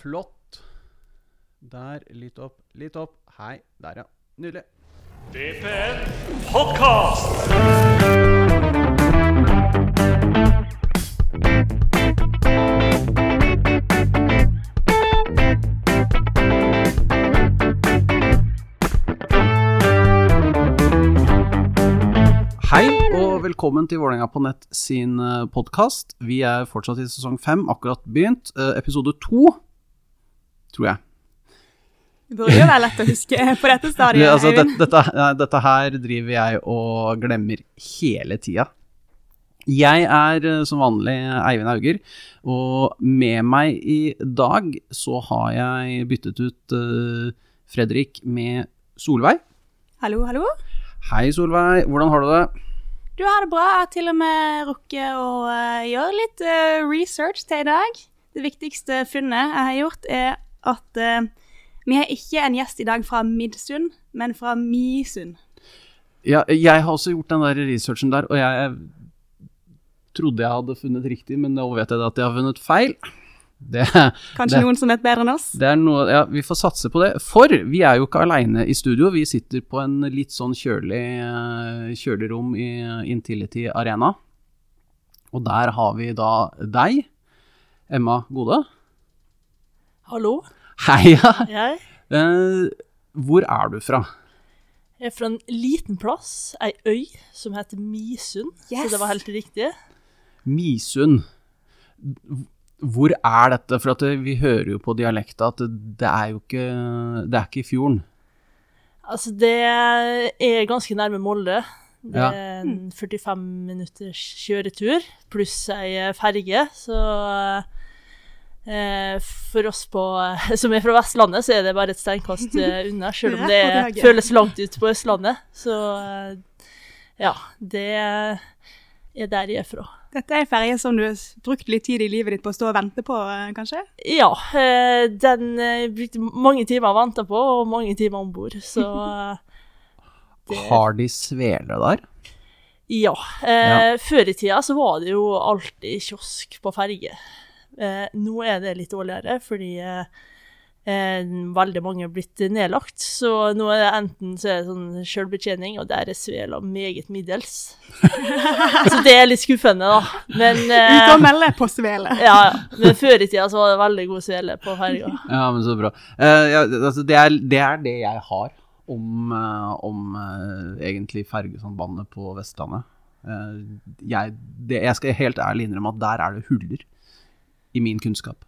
Flott. Der, litt opp, litt opp. Hei. Der, ja. Nydelig. DPN Podcast. Hei og velkommen til Vålerenga på nett sin podkast. Vi er fortsatt i sesong fem, akkurat begynt. Eh, Episode to, tror jeg. Det burde jo være lett å huske på dette stadiet. Ja, altså, det, Eivind. dette, dette her driver jeg og glemmer hele tida. Jeg er eh, som vanlig Eivind Hauger, og med meg i dag så har jeg byttet ut uh, Fredrik med Solveig. Hallo, hallo. Hei, Solveig. Hvordan har du det? Du har det bra. Jeg har til og med rukket å uh, gjøre litt uh, research til i dag. Det viktigste funnet jeg har gjort, er at uh, vi har ikke en gjest i dag fra Midsund, men fra Misund. Ja, jeg har også gjort den der researchen der, og jeg trodde jeg hadde funnet riktig, men nå vet jeg at jeg har funnet feil. Det, Kanskje Det- noen som vet bedre enn oss? det er noe Ja, vi får satse på det. For vi er jo ikke aleine i studio. Vi sitter på en litt sånn kjølig, eh, kjølig rom i Intility Arena. Og der har vi da deg, Emma Gode. Hallo, Heia! jeg Uh, hvor er du fra? Jeg er fra en liten plass, ei øy, som heter Misund. Yes. Så det var helt riktig. Misund. Hvor er dette? For at vi hører jo på dialekta at det, er jo ikke Det er ikke i fjorden. Altså, det er ganske nærme Molde. Det Ja. er en 45 minutters kjøretur, pluss ei ferge, så eh, For oss på, som er fra Vestlandet, så er det bare et steinkast eh, unna, selv om det føles langt ut på Østlandet. Så eh, ja, det er der jeg er fra. Dette er en ferge som du har brukt litt tid i livet ditt på å stå og vente på, eh, kanskje? Ja, eh, den eh, brukte mange timer å vente på, og mange timer om bord, så eh, det, Har de svele der? Ja. Eh, Før i tida så var det jo alltid kiosk på ferge. Eh, nå er det litt dårligere, fordi eh, eh, veldig mange er blitt nedlagt. Så nå er det enten så er det sånn selvbetjening, og der er svela meget middels. så det er litt skuffende, da. Men eh, Ute og melde på svele. ja, ja. Men før i tida så var det veldig god svele på ferga. Ja, men så bra. Uh, ja, altså, det, er, det er det jeg har om, eh, om eh, egentlig fergesambandet på Vestlandet. Eh, jeg, det, jeg skal helt ærlig innrømme at der er det huller i min kunnskap.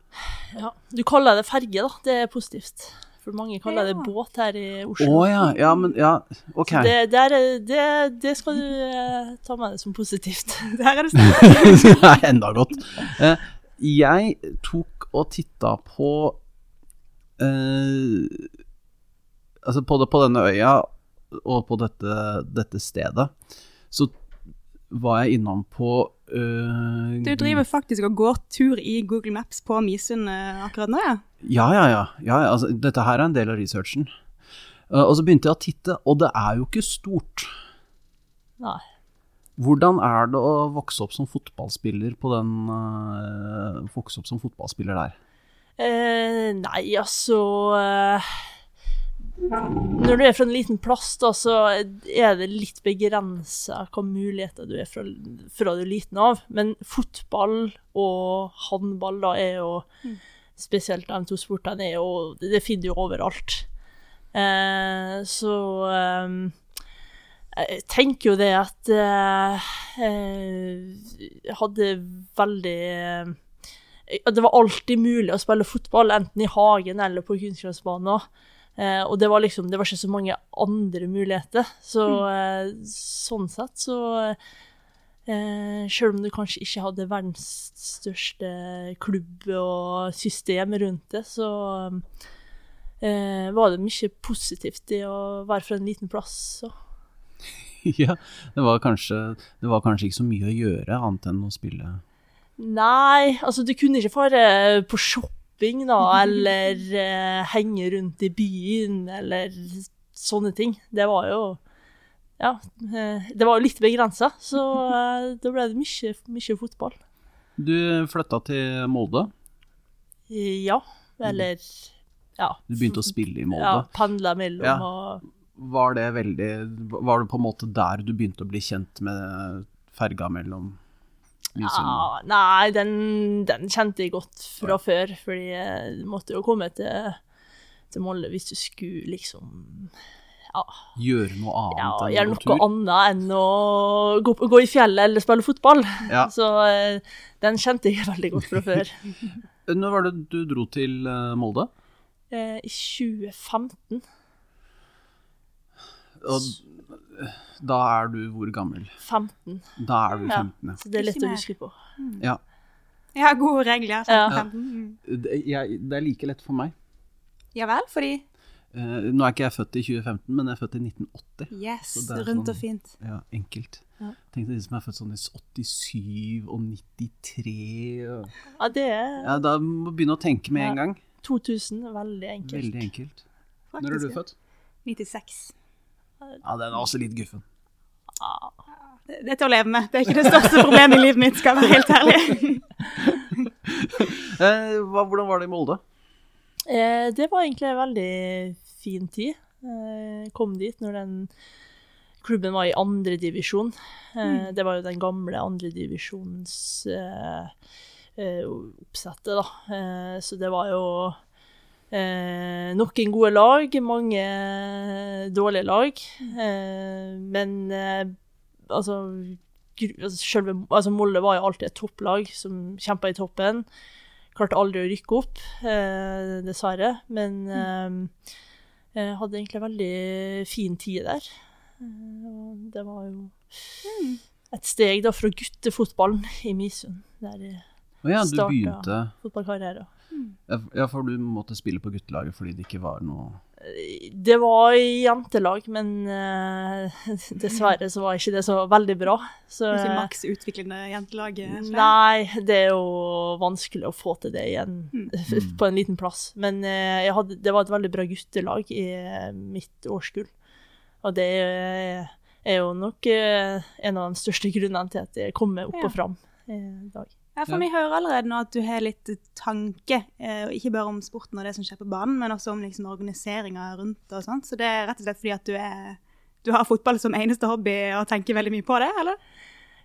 Ja, Du kaller det ferge, da. Det er positivt. For mange kaller det båt her i Å Oslo. ja, ja, men ja, ok. Så Det, det, er, det, det skal du eh, ta med deg som positivt. Der er det det er enda godt. Eh, jeg tok og titta på eh, Altså på, det, på denne øya og på dette, dette stedet, så var jeg innom på uh, Du driver faktisk og går tur i Google Maps på Misund akkurat nå, ja? Ja, ja, ja. ja altså, dette her er en del av researchen. Uh, og så begynte jeg å titte, og det er jo ikke stort. Nei. Hvordan er det å vokse opp som fotballspiller på den uh, Vokse opp som fotballspiller der? Uh, nei, altså eh, Når du er fra en liten plass, da, så er det litt begrensa hva muligheter du er fra, fra du er liten av. Men fotball og håndball da er jo Spesielt de to sportene er jo Det finner du overalt. Eh, så eh, jeg tenker jo det at eh, eh, Jeg hadde veldig eh, Det var alltid mulig å spille fotball, enten i hagen eller på kunstgressbanen. Eh, og det var liksom Det var ikke så mange andre muligheter. Så eh, sånn sett så eh, Selv om du kanskje ikke hadde verdens største klubb og system rundt det, så eh, var det mye positivt i å være fra en liten plass. Så. ja, det var, kanskje, det var kanskje ikke så mye å gjøre annet enn å spille Nei, altså du kunne ikke fare på shopping, da, eller eh, henge rundt i byen, eller sånne ting. Det var jo Ja, eh, det var jo litt begrensa, så eh, da ble det mye, mye fotball. Du flytta til Molde. Ja. Eller ja. Du begynte å spille i Molde. Ja, pendla mellom Ja. og Var det veldig Var det på en måte der du begynte å bli kjent med ferga mellom Mysen ja, Nei, den, den kjente jeg godt fra før, fordi jeg måtte jo komme til, til Molde hvis du skulle liksom ja, Gjøre noe annet ja, enn å gjøre gå noe annet enn å gå, gå i fjellet eller spille fotball. Ja. Så eh, den kjente jeg veldig godt fra før. Når var det du dro til eh, Molde? Eh, I 2015. Og da er du hvor gammel? 15. Da er du 15, ja. Så det er lett å huske på. ja. Jeg har gode regler. Ja. 15. Mm. Det, jeg, det er like lett for meg. Ja vel, fordi Uh, nå er ikke jeg født i 2015, men jeg er født i 1980. Yes, rundt sånn- og fint. Ja, enkelt. Ja. Tenk deg de som er født sånn i 87 og 93 og Ja, det er Ja, da må du begynne å tenke med en gang. 2000. Veldig enkelt. Veldig enkelt. Når er du født? 96. Ja, den er også litt guffen. Det, er til å leve med. Det er ikke det største problemet i livet mitt, skal jeg være helt ærlig. Eh, hva, hvordan var det i Molde? Eh, det var egentlig en veldig fin tid. Eh, kom dit når den klubben var i andredivisjon. Eh, Det var jo den gamle andredivisjonsoppsettet, eh, eh, oppsettet, da. Eh, så det var jo eh, noen gode lag, mange dårlige lag. Eh, men eh, altså, altså, selve, altså Molde var jo alltid et topplag som kjempa i toppen. Klarte aldri å rykke opp, eh, dessverre. Men eh, jeg hadde egentlig en veldig fin tid der. Eh, og det var jo et steg da fra guttefotballen i Misund, der jeg oh ja, Starta. begynte fotballkarriere. Ja, for du måtte spille på guttelaget fordi det ikke var noe Det var jentelag, men uh, dessverre så var ikke det så veldig bra. Så, ikke maks utviklende jentelaget. Nei, det er jo vanskelig å få til det igjen Mm. på en liten plass. Men uh, jeg hadde, det var et veldig bra guttelag i eh, mitt årskull. Og det er, er jo nok uh, en av de største grunnene til at jeg kommer opp Ja. og fram i dag. Ja, for Ja. Vi hører allerede nå at du har litt tanke, eh, ikke bare om sporten og det som skjer på banen, men også om liksom organiseringa rundt og sånt. Så det er rett og slett fordi at du, er, du har fotball som eneste hobby og tenker veldig mye på det, eller?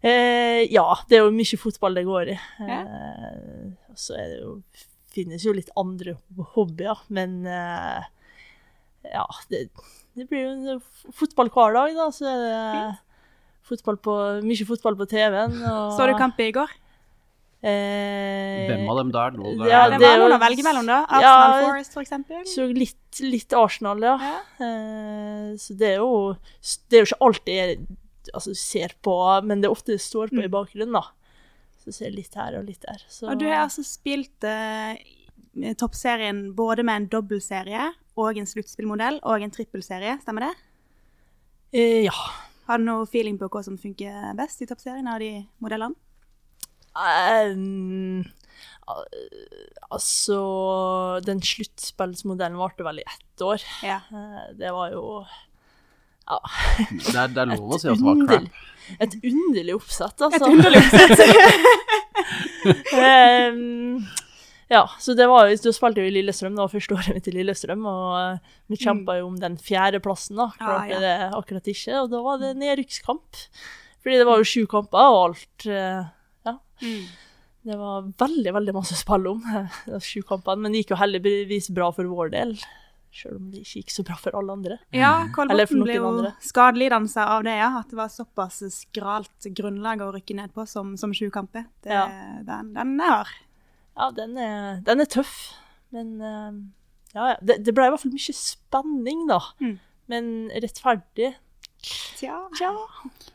Eh, ja, det er jo mye fotball det går i. Ja. Eh, så er det jo, finnes jo litt andre hobbyer, men eh, ja, det, det blir jo fotball hver dag, da. Så er det fotball på, mye fotball på TV-en. og- Så du kamp i går? Eh, Hvem av dem der lå der? Ja, det er noen å velge mellom, da. Ja, Arsenal Forest, for eksempel. Så litt, litt Arsenal, ja. Ja. Eh, så det er jo Det er jo ikke alltid jeg altså, ser på, men det er ofte det står på i bakgrunnen, da. Så ser jeg litt her og litt der. Så Og du har altså spilt eh, toppserien både med en dobbeltserie og en sluttspillmodell og en trippelserie, stemmer det? eh, Ja. Har du noe feeling på hva som funker best i toppserien av de modellene? Um, altså Den sluttspillsmodellen varte vel i ett år. Ja. Eh, det var jo ja, Det er, det er lov å si at det var crap. et underlig oppsett, altså. Et underlig Ehm, ja, så det var jo, da spilte vi i Lillestrøm, det var første året mitt i Lillestrøm, og eh, vi kjempa jo om den fjerdeplassen, da. Klarte Ah, ja. det akkurat ikke, og da var det nedrykkskamp. Fordi det var jo sju kamper, og alt eh, Ja. Mm. Det var veldig, veldig masse å spille om, de sju kampene, men det gikk jo heldigvis bra for vår del. Selv om det ikke gikk så bra for alle andre. Ja, Eller Kolbotn ble jo skadelidende av det, ja. At det var såpass skralt grunnlag å rykke ned på som, som sju kamper. Det, Ja. Den, den er hard. Ja, den er, den er tøff, men eh, ja, ja. Det, det ble i hvert fall mye spenning, da. Mm. Men rettferdig Tja. Tja.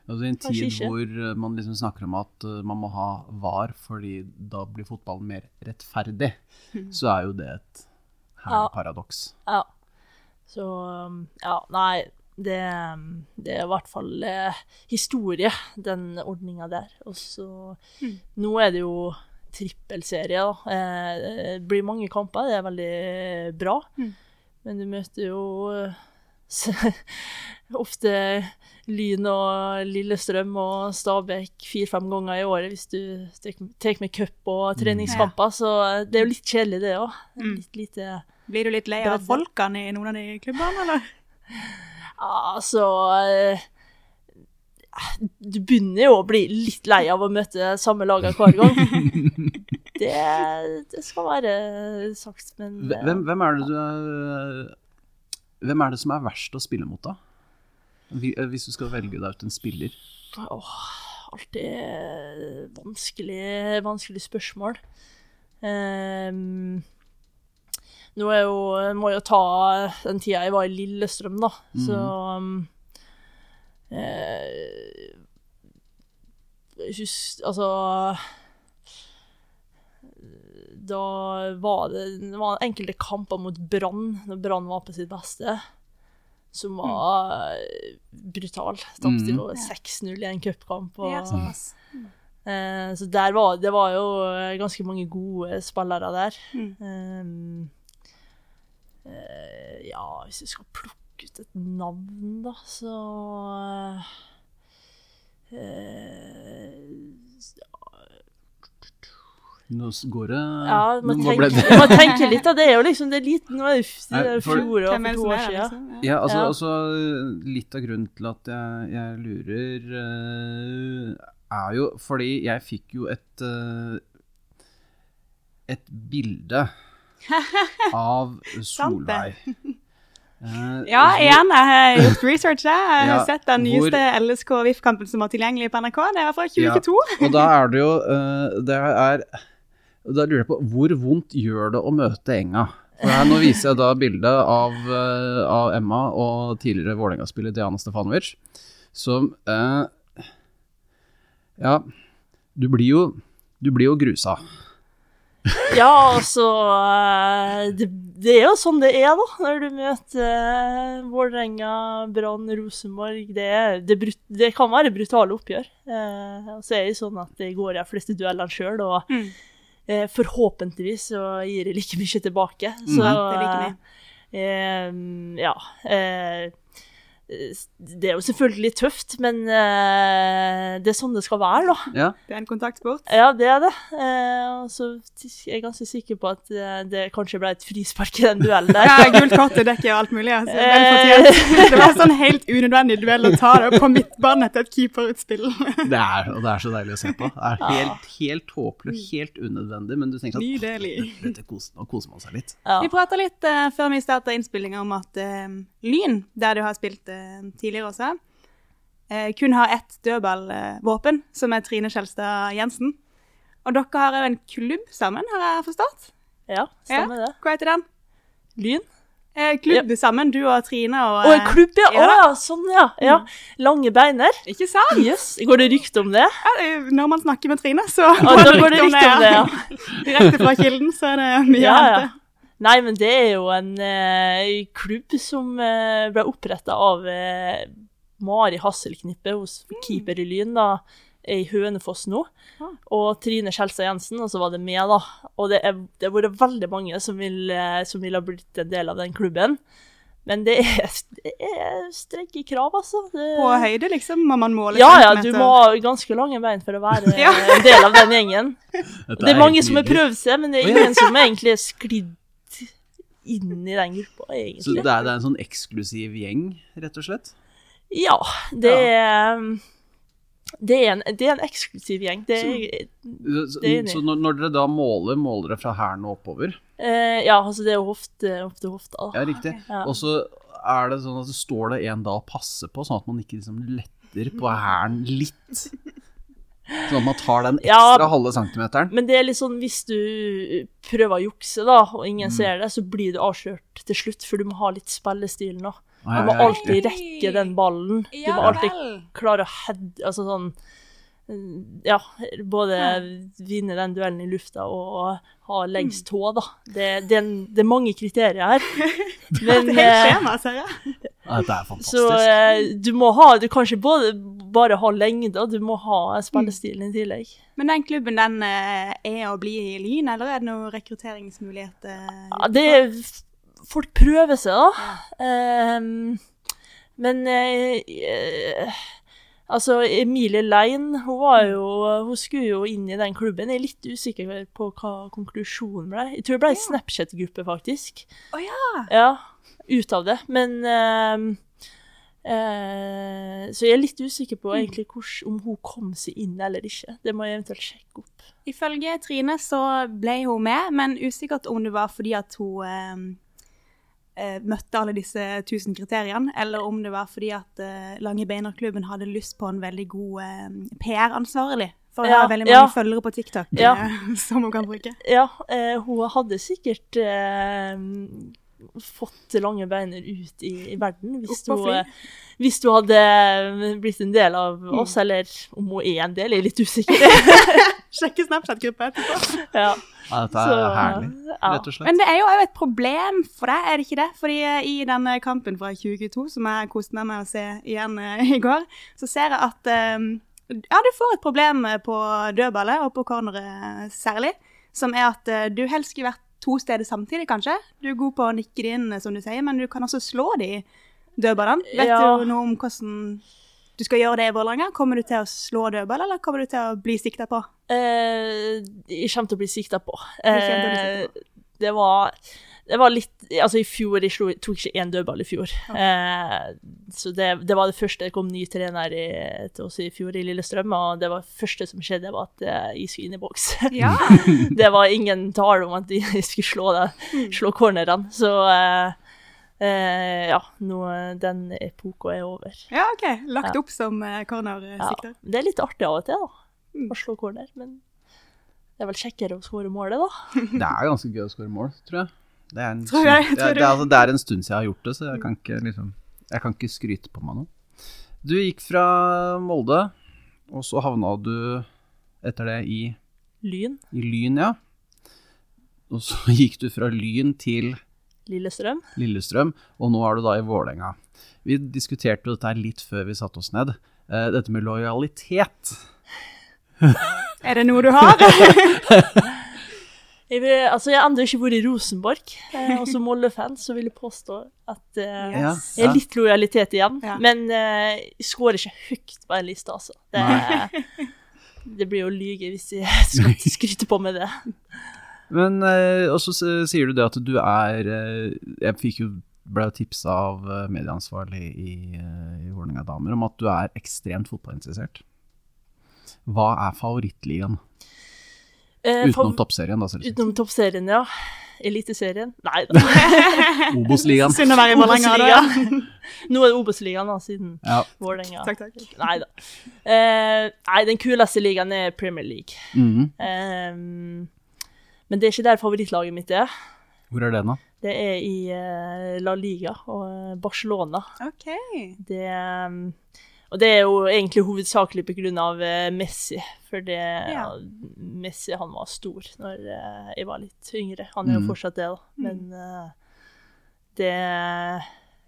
Altså I en tid ikke. hvor eh, man liksom snakker om at eh, man må ha VAR fordi da blir fotballen mer rettferdig, så er jo det et herlig Ja. paradoks. Ja. Så um, ja, nei. Det, um, det er i hvert fall eh, historie, den ordninga der. Og så Nå er det jo trippelserie, da. Eh, det blir mange kamper, det er veldig bra. Mm. Men du møter jo ofte Lyn og Lillestrøm og Stabæk fire-fem ganger i året hvis du tar med cup og treningskamper. Så det er jo litt kjedelig, det òg. Mm. Blir du litt lei av folkene i noen av de klubbene, eller? Altså eh, Du begynner jo å bli litt lei av å møte samme lag hver gang. Det, det skal være sagt, men Hvem, hvem er det du Hvem er det som er verst å spille mot, da? Eh, Hvis du skal velge deg ut en spiller. Åh, alltid vanskelig, vanskelig spørsmål. Um, nå er jo, må jeg jo ta den tida jeg var i Lillestrøm, da, så um, eh, Husk, altså Da var det, det var enkelte kamper mot Brann, når Brann var på sitt beste, som var eh, brutal. Tapte jo 6-0 i en cupkamp. og- Ja, såpass. Eh, så der var, det var jo eh, ganske mange gode spillere der. Mm. Eh, eh, ja, hvis jeg skal plukke ut et navn, da, så eh, Nå går det Ja, man tenker, man tenker litt av det. er jo liksom, det er liten, Nå er det fjor og for to år siden. liksom? Ja, altså, Ja. altså Litt av grunnen til at jeg, jeg lurer, uh, er jo fordi jeg fikk jo et uh, Et bilde av Solveig. Uh, Ja, igjen, jeg har gjort research. Jeg Jeg har Ja, sett den hvor- nyeste LSK VIF-kampen som var tilgjengelig på NRK. Det var fra Ja. 2022. Og da er det jo uh, Det er Da lurer jeg på hvor vondt gjør det å møte Enga? For her, nå viser jeg da bildet av, eh, av Emma og tidligere Vålerenga-spiller Diana Stefanovic, som eh, Ja, du blir jo Du blir jo grusa. Ja, altså eh, det, det er jo sånn det er, da, når du møter eh, Vålerenga, Brann, Rosenborg. Det, er- det, det kan være brutale oppgjør. Eh, og så er det sånn at det går de fleste duellene sjøl, og Mm. Eh, forhåpentligvis så gir det like mye tilbake. Så Det er like mye. eh, ja. Eh, det er jo selvfølgelig tøft, men uh, det er sånn det skal være, da. Ja, Det er en kontaktsport. Ja, det er det. Uh, og så er jeg ganske sikker på at uh, det kanskje ble et frispark i den duellen der. Ja, gult kort dekker alt mulig. Altså. Det var sånn helt unødvendig duell å ta det på midtbanen etter et keeperutspill. det er, og det er så deilig å se på. Det er helt, helt håpløst, helt unødvendig, men du tenker at Nydelig. dette koser, nå koser man seg litt. Ja. Vi prata litt før vi starta innspillinga om at Lyn, der du har spilt eh, tidligere også, eh, kun har ett dødballvåpen, som er Trine Skjelstad Jensen. Og dere har jo en klubb sammen, har jeg forstått? ja, stemmer det. Hva heter den? Lyn? Eh, klubb sammen, du og Trine og Å, en klubb, ja! Ja. ja, sånn, ja. ja. Lange beiner. Ikke sant? Yes. Går det rykte om det? Ja, når man snakker med Trine, så går det rykte om det, ja. Direkte fra kilden, så er det mye Ja, å ja. hente. Nei, men det er jo en eh, klubb som eh, ble oppretta av eh, Mari Hasselknippe, hos keeper i Lyn, da, i Hønefoss nå. Ah. Og Trine Skjelstad Jensen, og så var det meg, da. Og det er- det har vært veldig mange som vil, eh, som vil ha blitt en del av den klubben. Men det er, det er strenge krav, altså. Det, På høyde, liksom, må man måle ja, ja, du må ha ganske lange bein for å være Ja. en del av den gjengen. Det er mange som har prøvd seg, men det er ingen som egentlig er sklidd inn i den gruppa, Så det er, det er en sånn eksklusiv gjeng, rett og slett? Ja, det er um, det er, en, det er en eksklusiv gjeng. Det er, Så, Det så når, når dere da måler, måler dere fra hælen og oppover? eh, ja, altså det er hofte, hofte hofta. Ja, riktig. Ja. Og så er det sånn at det står det en da og passer på, sånn at man ikke liksom letter på hælen litt. Sånn at man tar den Ja. ekstra halve centimeteren. Men det er litt sånn hvis du prøver å jukse, da, og ingen Mm. ser det, så blir du avslørt til slutt, for du må ha litt spillestil nå. Du må ja, ja, alltid rekke den ballen. Du må alltid klare å head... Altså sånn Ja, både vinne den duellen i lufta og ha lengst tå, da. Det, det, er en- det er mange kriterier her. Men Det er helt eh, skjema, ser jeg. Ja, Dette er fantastisk. Så eh, du må ha Du kan ikke både bare ha lengde, du må ha spillestilen i tillegg. Men den klubben, den eh, er å bli i Lyn, eller er det noen rekrutteringsmuligheter? Ja, det er Folk prøver seg, da. Ehm, Men eh, eh, altså, Emilie Lein, hun var jo Hun skulle jo inn i den klubben. Jeg er litt usikker på hva konklusjonen ble. Jeg tror det ble en Snapchat-gruppe, faktisk. Å ja. Ja, ut av det. Men eh, eh, Så jeg er litt usikker på egentlig hvordan, om hun kom seg inn eller ikke. Det må jeg eventuelt sjekke opp. Ifølge Trine så ble hun med, men usikkert om det var fordi at hun eh, eh, møtte alle disse tusen kriteriene, eller om det var fordi at eh, Lange Beiner-klubben hadde lyst på en veldig god eh, PR-ansvarlig. For hun Ja, har veldig mange ja. følgere på TikTok Ja. eh, som hun kan bruke. Ja, hun hadde sikkert fått lange beiner ut i, i verden hvis du, hun, eh, hvis hun hadde blitt en del av Mm. oss, eller om hun er en del, jeg er litt usikker. Sjekke Snapchat-gruppa etterpå. ja, Ja, dette er så, herlig, ja. rett og slett. Men det er jo òg et problem for deg, er det ikke det? Fordi eh, i denne kampen fra 2022, som jeg koste meg med å se igjen eh, i går, så ser jeg at eh, ja, du får et problem eh, på dødballet, og på corneret særlig, som er at eh, du helst skulle vært to steder samtidig, kanskje. Du er god på å nikke det inn, eh, som du sier, men du kan også slå de dødballene. Vet Ja. du noe om hvordan du skal gjøre det i Vålerenga? Kommer du til å slå dødball, eller kommer du til å bli sikta på? Eh, jeg kommer til å bli sikta på. Eh, det var det var litt Altså, i fjor Jeg slo, tok ikke én dødball i fjor. Eh, så det, det var det første. Det kom ny trener i, til oss i fjor, i Lillestrøm, og det var første som skjedde, var at eh, jeg skulle inn i boks. Ja. det var ingen tale om at jeg skulle slå, det, slå cornerne. Så eh, eh, ja, nå, den epoka er over. ja, OK. Lagt Ja. opp som cornersikter. Ja, det er litt artig av og til, da. Mm. Å slå corner. Men det er vel kjekkere å skåre målet, da. Det er ganske gøy å skåre mål, tror jeg. Det er, en, Tror jeg, det, er, altså, det er en stund siden jeg har gjort det, så jeg kan ikke, liksom, jeg kan ikke skryte på meg noe. Du gikk fra Molde, og så havna du etter det i, Lyn, i Lyn, ja. Og så gikk du fra Lyn til Lillestrøm. Lillestrøm, og nå er du da i Vålerenga. Vi diskuterte jo dette her litt før vi satte oss ned. Eh, dette med lojalitet. Er det noe du har? Jeg, vil, altså, jeg har ennå ikke vært i Rosenborg, eh, og som Molde-fan så vil jeg påstå at eh, Yes. jeg er litt lojalitet igjen. Ja. Men eh, jeg skårer ikke høyt på en liste, altså. Det, det blir jo å lyge hvis jeg skal skryte på med det. Men eh, også sier du det at du er eh, Jeg fikk jo ble tipsa av eh, medieansvarlig i, i Vålerenga Damer om at du er ekstremt fotballinteressert. Hva er favorittligaen? Eh, Utenom toppserien, da, selvsagt. Utenom toppserien, ja. Eliteserien? Nei da. Obos-ligaen. Synd å være i Vålerenga da. Nå er det Obos-ligaen, da, siden Ja. Vålerenga Takk, takk. Nei da. Eh, nei, den kuleste ligaen er Premier League. Mhm. Ehm, men det er ikke der favorittlaget mitt er. Hvor er det nå? Det er i eh, La Liga og eh, Barcelona. OK. Det, ehm, og det er jo egentlig hovedsakelig på grunn av eh, Messi. For det, Ja. Messi han var stor når eh, jeg var litt yngre. Han er jo Mm. fortsatt det, da. Men eh, det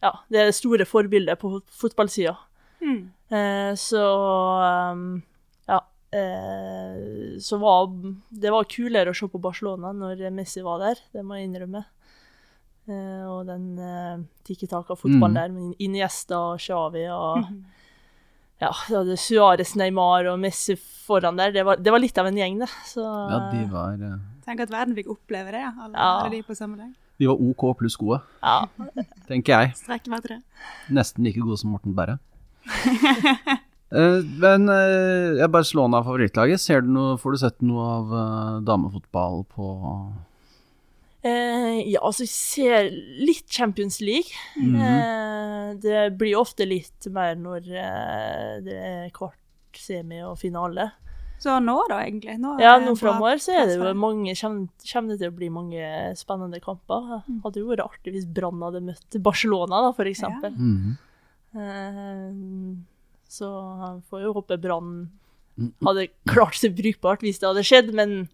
Ja, det er det store forbildet på fot- fotballsida. Mm. Eh, så um, ja. Eh, så var det var kulere å se på Barcelona når Messi var der, det må jeg innrømme. Eh, og den uh, tikki-taka-fotballen Mm. der med Iniesta og Xavi og ja, du hadde Suárez, Neymar og Messi foran der. Det var, det var litt av en gjeng, det. Så Ja, de var, eh, Tenk at verden fikk oppleve det. Alle, Ja. alle de på samme dag. de var OK pluss gode, ja. tenker jeg. Strekk meg til det. Nesten like gode som Morten Berre. uh, men uh, jeg bare slår av favorittlaget. Ser du noe, får du sett noe av uh, damefotball på Eh, ja, altså, jeg ser litt Champions League. Mhm. Eh, det blir ofte litt mer når eh, det er kvart, semi og finale. Så nå, da, egentlig? Nå Ja, nå framover så er det jo mange Kommer det til å bli mange spennende kamper. Mm. Hadde jo vært artig hvis Brann hadde møtt Barcelona, da, for eksempel. Mhm. Eh, så får jo håpe Brann Mm. hadde klart seg brukbart hvis det hadde skjedd, men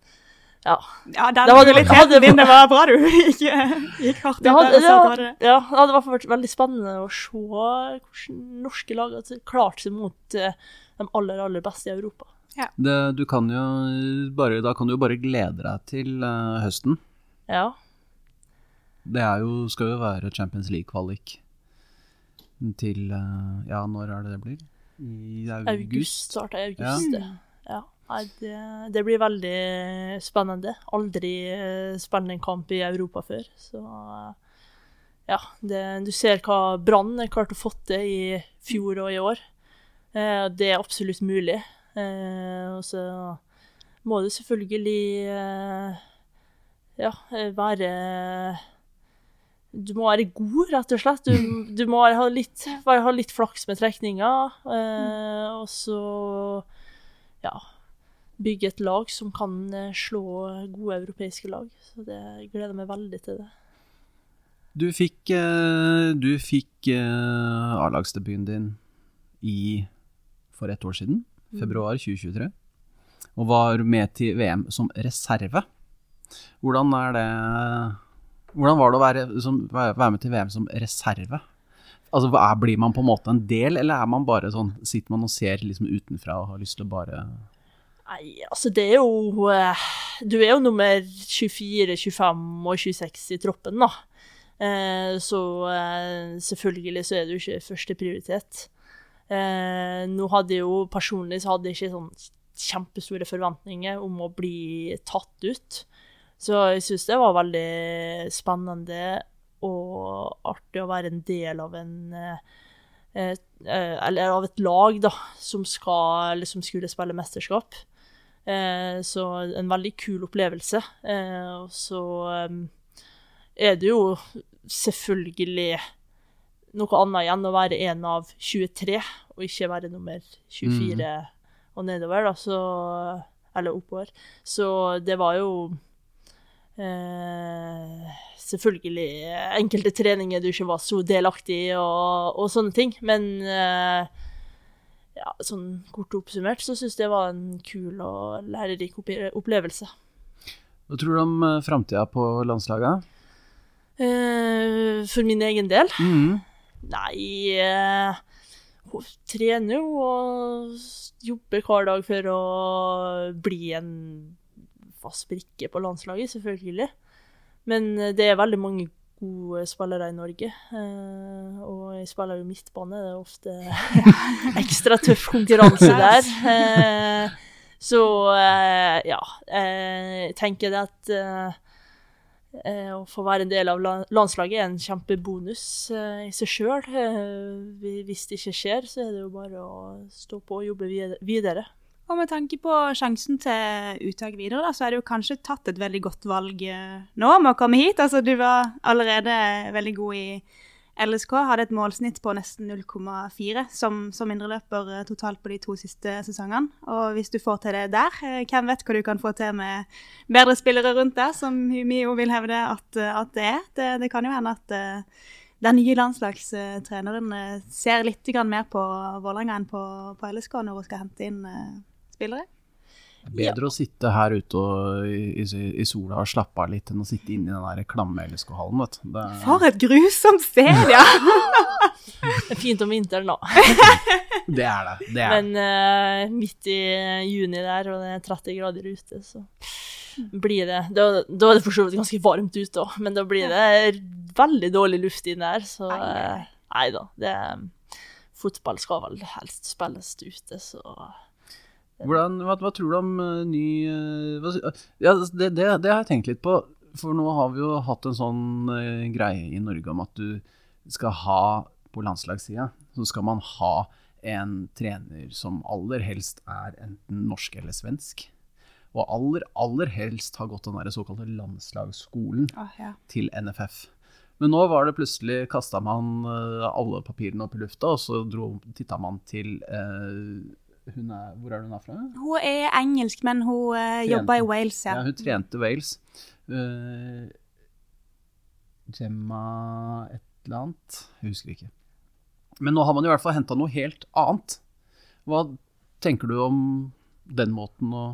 ja. Ja, den hadde- din, det var bra du gikk, gikk hardt ut Det hadde, der og det, ja, det hadde i hvert fall vært veldig spennende å se hvordan norske lag har klart seg mot eh, de aller, aller beste i Europa. det, du kan jo bare, Da kan du jo bare glede deg til uh, høsten. Ja. Det er jo, skal jo være Champions League-kvalik til uh, Ja, når er det det blir? I august? August, starter i august. ja. Ja. Det, det blir veldig spennende. Aldri spennende spilt en kamp i Europa før, så eh, ja. Det, du ser hva Brann har klart å få til i fjor og i år. Eh, det er absolutt mulig. Eh, og så må det selvfølgelig eh, ja, være Du må være god, rett og slett. Du, du må ha litt, bare ha litt flaks med trekninga. Eh, og så ja, bygge et lag som kan eh, slå gode europeiske lag. Så det jeg gleder meg veldig til det. Du fikk, eh, du fikk eh, A-lagsdebuten din i for ett år siden, februar 2023, og var med til VM som reserve. Hvordan er det Hvordan var det å være, som, være med til VM som reserve? Altså, er, Blir man på en måte en del, eller er man bare sånn, sitter man og ser liksom utenfra og har lyst til å bare Nei, altså det er jo eh, Du er jo nummer 24, 25 og 26 i troppen, da. Eh, så eh, selvfølgelig så er du ikke førsteprioritet. Nå hadde jo personlig så hadde jeg ikke sånn kjempestore forventninger om å bli tatt ut. Så jeg syns det var veldig spennende og artig å være en del av en Eller av et lag, da, som, skal, eller som skulle spille mesterskap. Eh, så en veldig kul opplevelse. Eh, og så eh, er det jo selvfølgelig noe annet igjen å være en av 23, og ikke være nummer 24 og nedover, da, så Eller oppover. Så det var jo eh, Selvfølgelig enkelte treninger du ikke var så delaktig i, og, og sånne ting, men eh, ja, sånn kort oppsummert så syns jeg det var en kul og lærerik opplevelse. Hva tror du om uh, framtida på landslaget? Eh, for min egen del Mm. Nei eh, Hun trener jo og jobber hver dag for å bli en fast brikke på landslaget, selvfølgelig. Men eh, det er veldig mange gode spillere i Norge. eh, og jeg spiller jo midtbane, det er ofte ekstra tøff konkurranse der. Eh, så eh, ja, eh, jeg tenker det at Å få være en del av landslaget er en kjempebonus i seg sjøl. Hvis det ikke skjer, så er det jo bare å stå på og jobbe videre. Og med tanke på sjansen til uttak videre, da, så er det jo kanskje tatt et veldig godt valg nå med å komme hit. Altså, du var allerede veldig god i LSK, hadde et målsnitt på nesten 0,4 som, som indreløper eh, totalt på de to siste sesongene. Og hvis du får til det der, eh, hvem vet hva du kan få til med bedre spillere rundt deg, som Mio vil hevde at, eh, at det er. Det, det kan jo hende at den nye landslagstreneren ser litt mer på Vålerenga enn på, på LSK når hun skal hente inn spillere. Bedre å sitte her ute og, i, i, i sola og slappe av litt enn å sitte inne i den der klamme LSK-hallen, vet du. Det er- For et grusomt sted, ja! Det er fint om vinteren, da. Det er det. det, er. Men uh, midt i juni der, og det er 30 grader ute, så blir det Da, da er det for så vidt ganske varmt ute òg, men da blir det veldig dårlig luft inn der, så eh, Nei da. Det Fotball skal vel helst spilles ute, så Hvordan, hva, hva tror du om uh, ny uh, hva, ja, det, det, det har jeg tenkt litt på. For nå har vi jo hatt en sånn uh, greie i Norge om at du skal ha på landslagssida, så skal man ha en trener som aller helst er enten norsk eller svensk. Og aller, aller helst har gått den der såkalte landslagsskolen ja. til NFF. Men nå var det plutselig kasta man eh, alle papirene opp i lufta, og så titta man til eh, hun er, Hvor er hun er fra? Hun er engelsk, men hun uh, jobber i Wales, ja. Ja, hun trente Wales. Uh, Gemma et eller annet. Jeg husker ikke. Men nå har man i hvert fall henta noe helt annet. Hva tenker du om den måten å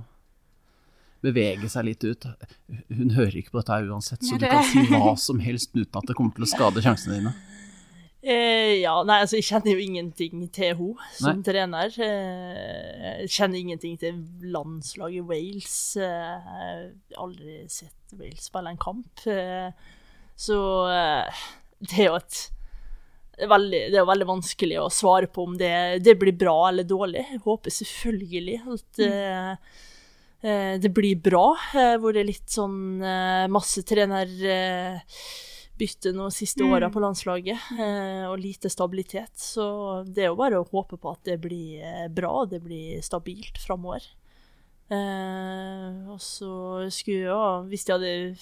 bevege seg litt ut? Hun hører ikke på dette uansett, så du kan si hva som helst uten at det kommer til å skade sjansene dine. Eh, ja, nei, altså, jeg kjenner jo ingenting til henne som Nei. trener. Eh, jeg kjenner ingenting til landslaget Wales. Eh, jeg har aldri sett Wales spille en kamp. Eh, så eh, det er jo et det veldig, det er veldig vanskelig å svare på om det, det blir bra eller dårlig. Jeg håper selvfølgelig at mm eh, det blir bra, hvor det er litt sånn masse trenerbytte nå siste Mm. åra på landslaget, eh, og lite stabilitet. Så det er jo bare å håpe på at det blir eh, bra, det blir stabilt framover. Eh, og så skulle jeg jo, hvis jeg hadde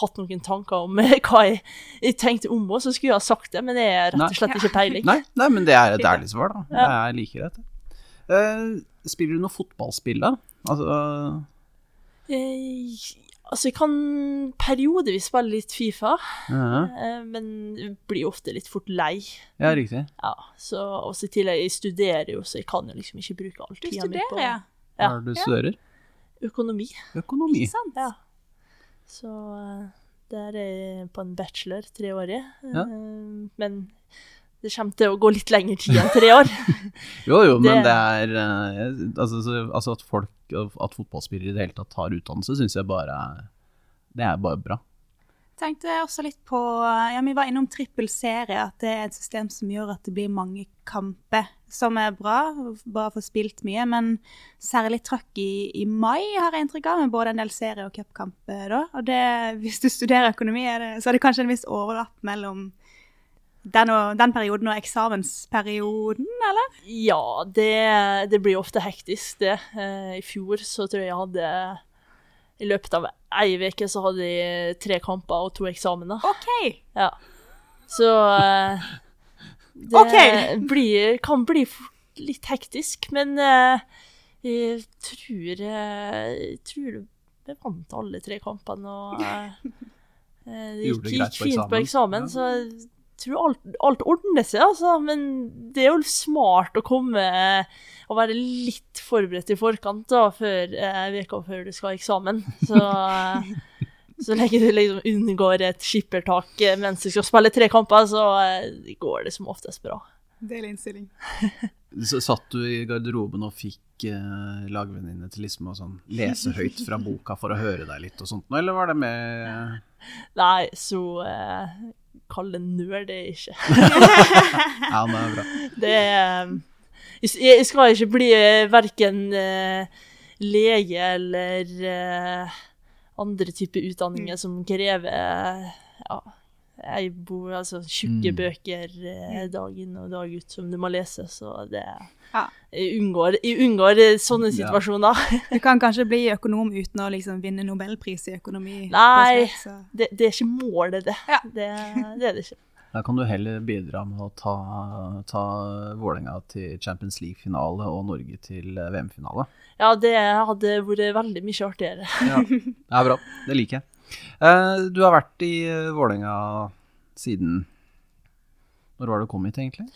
hatt noen tanker om eh, hva jeg, jeg tenkte om henne, så skulle jeg ha sagt det, men jeg har rett og slett ikke peiling. Nei, nei, men det er et ærlig svar, da. Ja. Jeg liker dette. Eh, spiller du noe fotballspill, da? Altså, Eh, altså, jeg kan periodevis spille litt Fifa, uh -huh. men blir ofte litt fort lei. ja, riktig. Ja, så også i tillegg, jeg studerer jo, så jeg kan jo liksom ikke bruke all Du tida mi på studerer, ja. Ja. Hva er det du studerer? økonomi. Økonomi. Ikke sant? Ja. Så eh, der er jeg på en bachelor, treårig. Ja. Eh, Men det kommer til å gå litt lengre tid enn tre år. Jo, jo, men Det- det er eh, altså, altså at folk, at fotballspillere i det hele tatt tar utdannelse, syns jeg bare Det er bare bra. Tenkte også litt på ja, Vi var innom trippel serie, at det er et system som gjør at det blir mange kamper. Som er bra, bare for spilt mye, men særlig trøkk i, i mai har jeg inntrykk av, med både en del serie- og cupkamper da. Og det, hvis du studerer økonomi, er det, så er det kanskje en viss overlapp mellom den, og, den perioden og eksamensperioden, eller? Ja, det, det blir ofte hektisk, det. Eh, I fjor så tror jeg jeg hadde I løpet av ei uke så hadde jeg tre kamper og to eksamener. OK! Ja. Så eh, det okay. blir, kan bli litt hektisk, men eh, jeg tror Jeg tror vi vant alle tre kampene, og det gikk, gikk fint på eksamen. så jeg tror alt, alt ordner seg, altså. Men det er jo smart å komme og være litt forberedt i forkant da, før eh, veka før du skal ha eksamen. Så eh, så lenge du liksom unngår et skippertak eh, mens du skal spille tre kamper, så eh, går det som oftest bra. Del innstilling. Så satt du i garderoben og fikk uh, lagvenninne til liksom å sånn, lese høyt fra boka for å høre deg litt og sånt, nå, eller var det med Nei, så eh, kall det nerd det er ikke. Ja, det er bra. Det er Jeg jeg skal ikke bli eh, verken eh, lege eller eh, andre typer utdanninger som krever eh, ja, jeg bor, altså, tjukke Mm. bøker eh, dag inn og dag ut som du må lese, så det Ja. Jeg unngår, jeg unngår sånne sånne Ja. situasjoner. Du kan kanskje bli økonom uten å liksom vinne nobelpris i økonomi. Nei. Det, det er ikke målet, det. Ja. Det, det er det ikke. Da kan du heller bidra med å ta, ta Vålerenga til Champions League-finale og Norge til eh, VM-finale. Ja, det hadde vært veldig mye artigere. Ja, det er bra. Det liker jeg. Eh, du har vært i uh, Vålerenga siden Når var det du kom hit, egentlig?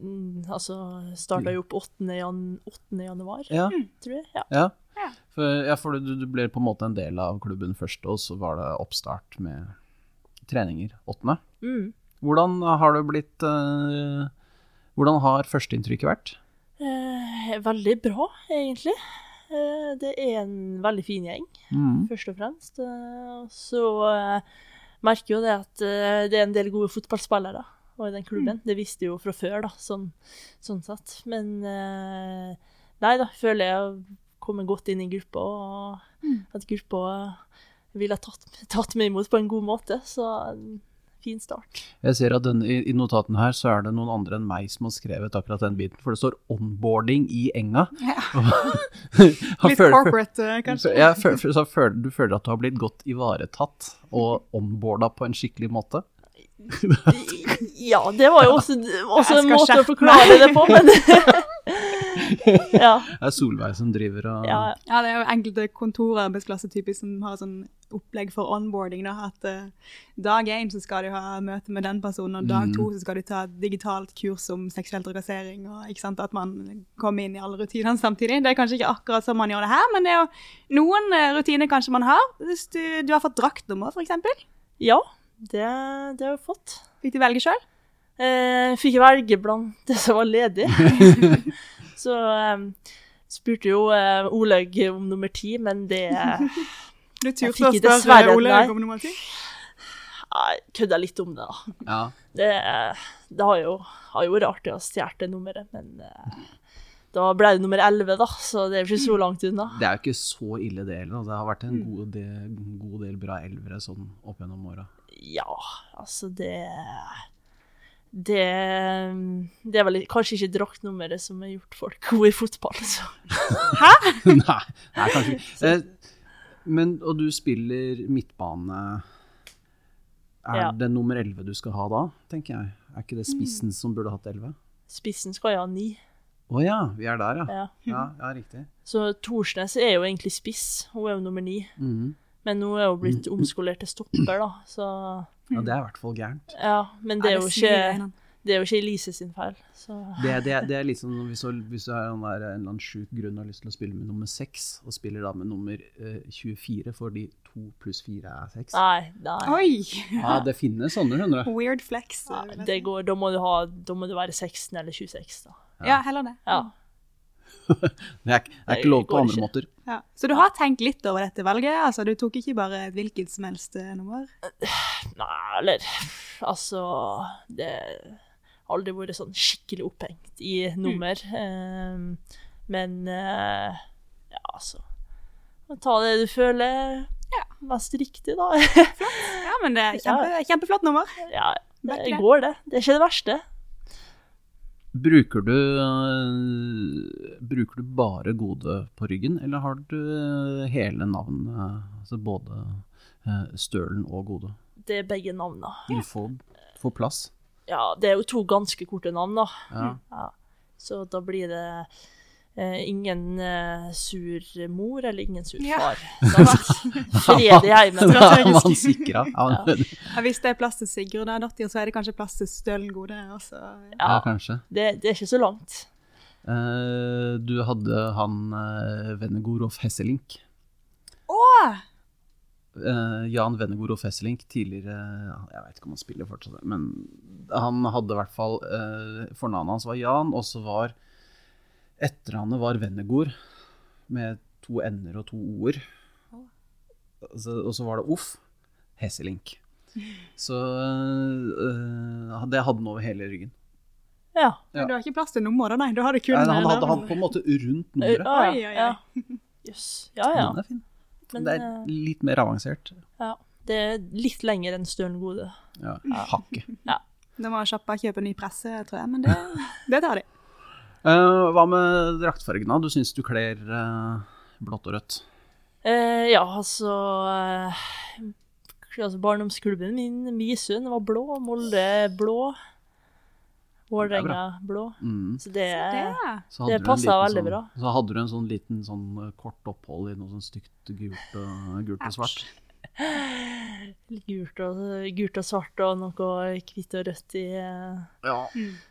Mm, Altså, starta jo opp 8. Jan, 8. januar, Ja, tror jeg. Ja. ja. Ja. For, ja, for du, du ble på en måte en del av klubben først, og så var det oppstart med treninger 8. Mm. Hvordan har det blitt uh, Hvordan har førsteinntrykket vært? Eh, veldig bra, egentlig. Eh, det er en veldig fin gjeng, Mm. først og fremst. Eh, så eh, merker jo det at det er en del gode fotballspillere og i den klubben. Det visste jo fra før, da, sånn, sånn sett. Men nei da, føler jeg har kommet godt inn i gruppa, og at gruppa ville tatt, tatt meg imot på en god måte. Så fin start. Jeg ser at den, i, I notatene her så er det noen andre enn meg som har skrevet akkurat den biten, for det står 'onboarding' i enga. Ja. Litt føler- corporate, eh, kanskje. Ja, føl- føl- så føler, du føler at du har blitt godt ivaretatt og onboarda på en skikkelig måte? Ja, det var jo også, også en måte å forklare det på, men Ja. Det er Solveig som driver og ja. Ja, det er jo enkelte kontorarbeidsplasser typisk som har sånn opplegg for onboarding. Da, at uh, dag én skal du ha møte med den personen, og dag Mm. to så skal du ta et digitalt kurs om seksuell trakassering. og ikke sant, At man kommer inn i alle rutinene samtidig. Det er kanskje ikke akkurat sånn man gjør det her, men det er jo noen eh, rutiner kanskje man har. Hvis du, du har fått draktnummer, f.eks. ja det, det har jeg fått. Fikk du velge sjøl? Eh, fikk velge blant det som var ledig. Så eh, spurte jo eh, Olaug om nummer ti, men det Du turte å spørre Ole om nummer ti? Jeg kødda litt om det, da. Ja. Det, det har, jo, har jo vært artig å stjele det nummeret, men eh, da ble det nummer 11, da, så det er ikke så langt unna. Det er jo ikke så ille, det heller. Det har vært en god del, god del bra elvere sånn opp gjennom åra. Ja, altså det Det, det er vel kanskje ikke draktnummeret som har gjort folk gode i fotball, så. nei, nei, kanskje ikke. Eh, men, og du spiller midtbane. Er Ja. det nummer 11 du skal ha da, tenker jeg? Er ikke det spissen som burde hatt 11? Spissen skal jo ha ni. Å ja, vi er der, ja. Ja. Ja, ja riktig. Så Thorsnes er jo egentlig spiss, hun er jo nummer ni. Mhm. Men nå er hun blitt omskolert til stopper, da, så Ja, det er i hvert fall gærent. Ja, men det er jo ikke, det er jo ikke Elise sin feil, så Det, det, det er litt sånn hvis du, hvis du har en, eller annen sjuk grunn og har lyst til å spille med nummer 6, og spiller da med nummer eh, 24 fordi 2 pluss 4 er 6. Nei, nei. Oi! Ja, det finnes sånne, skjønner du. Weird flex. Ja, det går, da må du ha Da må du være 16 eller 26, da. Ja, heller det. Ja. Det er, det er ikke lov på andre ikke. måter. Ja. Så du har tenkt litt over dette valget? Altså, Du tok ikke bare et hvilket som helst eh, nummer? Nei, eller Altså Det har aldri vært sånn skikkelig opphengt i nummer. Ehm, men uh, ja, altså Ta det du føler Ja. mest riktig, da. Ja, men det er kjempe, kjempeflott nummer. ja, det det. går, det. Det er ikke det verste. Bruker du, øh, bruker du bare gode på ryggen, eller har du øh, hele navnet, altså både øh, Stølen og Gode? Det er begge navnene. Du får, får plass. Ja, det er jo to ganske korte navn, da. Ja. Ja. Så da blir det eh, ingen eh, sur mor eller ingen sur Ja. far. Sant? Fred i heimen. Da er man sikra. Ja, Ja, hvis det er plass til Sigurd der, Dottir, så er det kanskje plass til Stølen Gode også. ja, kanskje. Det, det er ikke så langt. Uh, du hadde han uh, Venegorov Hesselink. Åh! Uh, Jan Venegorov Hesselink, tidligere ja, Jeg vet ikke om han spiller fortsatt, men han hadde i hvert fall uh, Fornavnet hans var Jan, og så var etternavnet var Venegor, med to n-er og to o-er. Altså, og så var det Off Hesselink. Så øh, det hadde han over hele ryggen. Ja. Ja. Men du har ikke plass til nummeret? Nei, du har det kun Nei, han eh, hadde han på en måte rundt Ja, nummeret. ja, Oi, oi, oi. ja. Yes. Ja, ja. Den er fin. Men, det er eh, litt mer avansert. ja. Det er litt lenger enn Stølen Gode. Ja, hakket. Da må kjappe kjøpe ny presse, tror jeg, men det, det tar de. Eh, hva med draktfargene? Du syns du kler uh, blått og rødt? Uh, ja, altså, altså Barndomsklubben min, Misund, var blå. Molde blå. Vålerenga blå. Mm. Så det, Det. Så hadde Det passa veldig sånn, bra. Så hadde du en sånn liten sånn kort opphold i noe sånn stygt gult og, gult og svart. Gult og, gult og svart og noe hvitt og rødt i eh, Ja.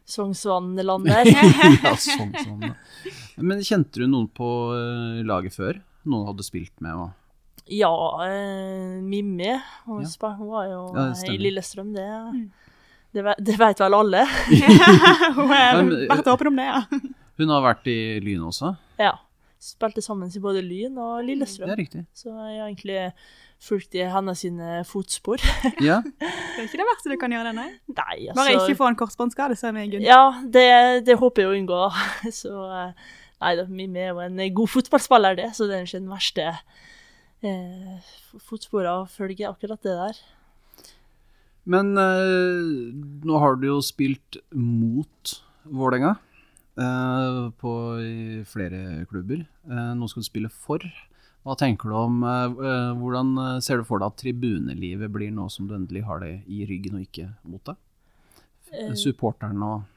Sognsvann-land der. ja, sånn, sånn. Men kjente du noen på eh, laget før? Noen hadde spilt med? Og... Ja, eh, Mimmi. Hun, Ja. hun var jo Ja, i. Lillestrøm, det, det, det vet vel alle. Hun er Men, åpen om det, ja. Hun har vært i Lyn også? Ja. Spilte sammen i både Lyn og Lillestrøm. Det er riktig. Så jeg har egentlig fulgt i hennes sine fotspor. Ja. Det er ikke det verste du kan gjøre, det, nei. Nei, altså Bare ikke få en korsbåndskade, så er vi good. Ja, det, det håper jeg å unngå. Så eh, Nei da, Mimmi er jo en god fotballspiller, det, så det er ikke den verste eh, fotsporene å følge akkurat det der. Men eh, nå har du jo spilt mot Vålerenga eh, på i flere klubber. Eh, nå skal du spille for. Hva tenker du om eh, eh, Hvordan eh, ser du for deg at tribunelivet blir nå som du endelig har det i ryggen og ikke mot deg? Supporteren og